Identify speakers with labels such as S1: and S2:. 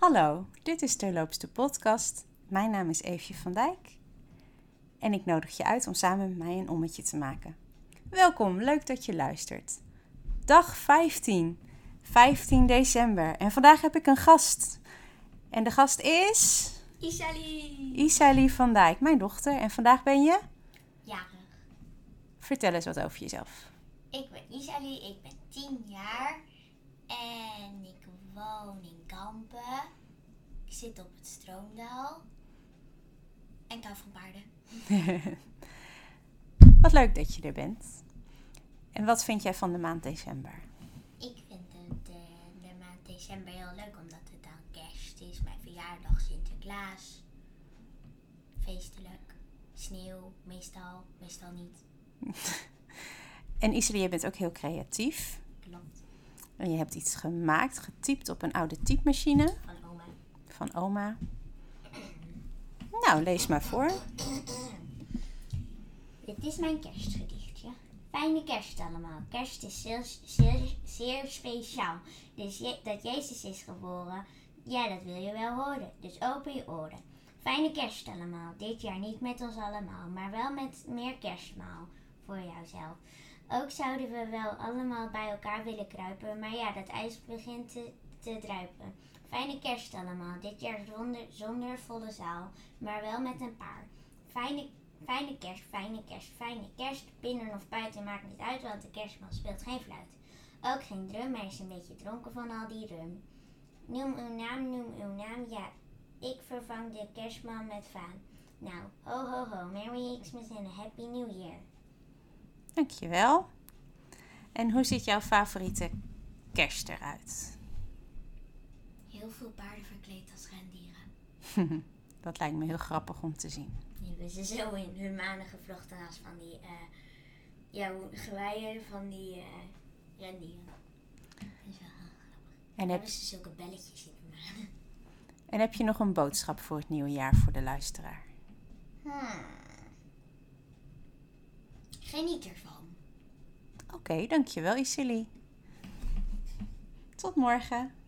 S1: Hallo, dit is Terloops de podcast. Mijn naam is Eefje van Dijk en ik nodig je uit om samen met mij een ommetje te maken. Welkom, leuk dat je luistert. Dag 15, 15 december en vandaag heb ik een gast. En de gast is
S2: Isali.
S1: Isalie van Dijk, mijn dochter. En vandaag ben je?
S2: Jarig.
S1: Vertel eens wat over jezelf.
S2: Ik ben Isali, ik ben 10 jaar en ik woon in Kampen. Ik zit op het Stroomdaal en ik hou van paarden.
S1: Wat leuk dat je er bent. En wat vind jij van de maand december?
S2: Ik vind eh, de maand december heel leuk omdat het dan kerst is, mijn verjaardag, Sinterklaas. Feestelijk. Sneeuw, meestal, meestal niet.
S1: En Isalie, je bent ook heel creatief.
S2: Klopt.
S1: En je hebt iets gemaakt, getypt op een oude typemachine
S2: Van oma.
S1: van oma. Nou, lees maar voor.
S2: Dit is mijn kerstgedichtje. Fijne kerst allemaal. Kerst is zeer, zeer, zeer speciaal. Dus je, dat Jezus is geboren, ja, dat wil je wel horen. Dus open je oren. Fijne kerst allemaal. Dit jaar niet met ons allemaal, maar wel met meer kerstmaal voor jouzelf. Ook zouden we wel allemaal bij elkaar willen kruipen, maar ja, dat ijs begint te, te druipen. Fijne kerst allemaal. Dit jaar zonder, zonder volle zaal, maar wel met een paar. Fijne Fijne kerst, fijne kerst, fijne kerst. Binnen of buiten maakt niet uit, want de kerstman speelt geen fluit. Ook geen drum, hij is een beetje dronken van al die rum. Noem uw naam, noem uw naam, ja. Ik vervang de kerstman met vaan. Nou, ho ho ho, Merry Xmas en a Happy New Year.
S1: Dankjewel. En hoe ziet jouw favoriete kerst eruit?
S2: Heel veel paarden verkleed als rendieren.
S1: Dat lijkt me heel grappig om te zien.
S2: Die hebben ze zo in hun manen gevlochten als van die, eh ja, geweien van die eh rendieren. Dat is wel heel grappig.
S1: En heb,
S2: hebben ze zulke belletjes in hun manen.
S1: en heb je nog een boodschap voor het nieuwe jaar voor de luisteraar?
S2: Hmm. Geniet ervan.
S1: Oké, dankjewel Isalie. Tot morgen.